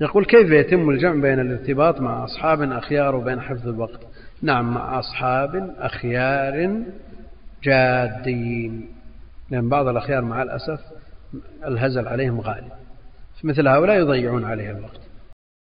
يقول كيف يتم الجمع بين الارتباط مع أصحاب أخيار وبين حفظ الوقت؟ نعم مع أصحاب أخيار جادين. لأن بعض الأخيار مع الأسف الهزل عليهم غالي. مثل هؤلاء يضيعون عليه الوقت.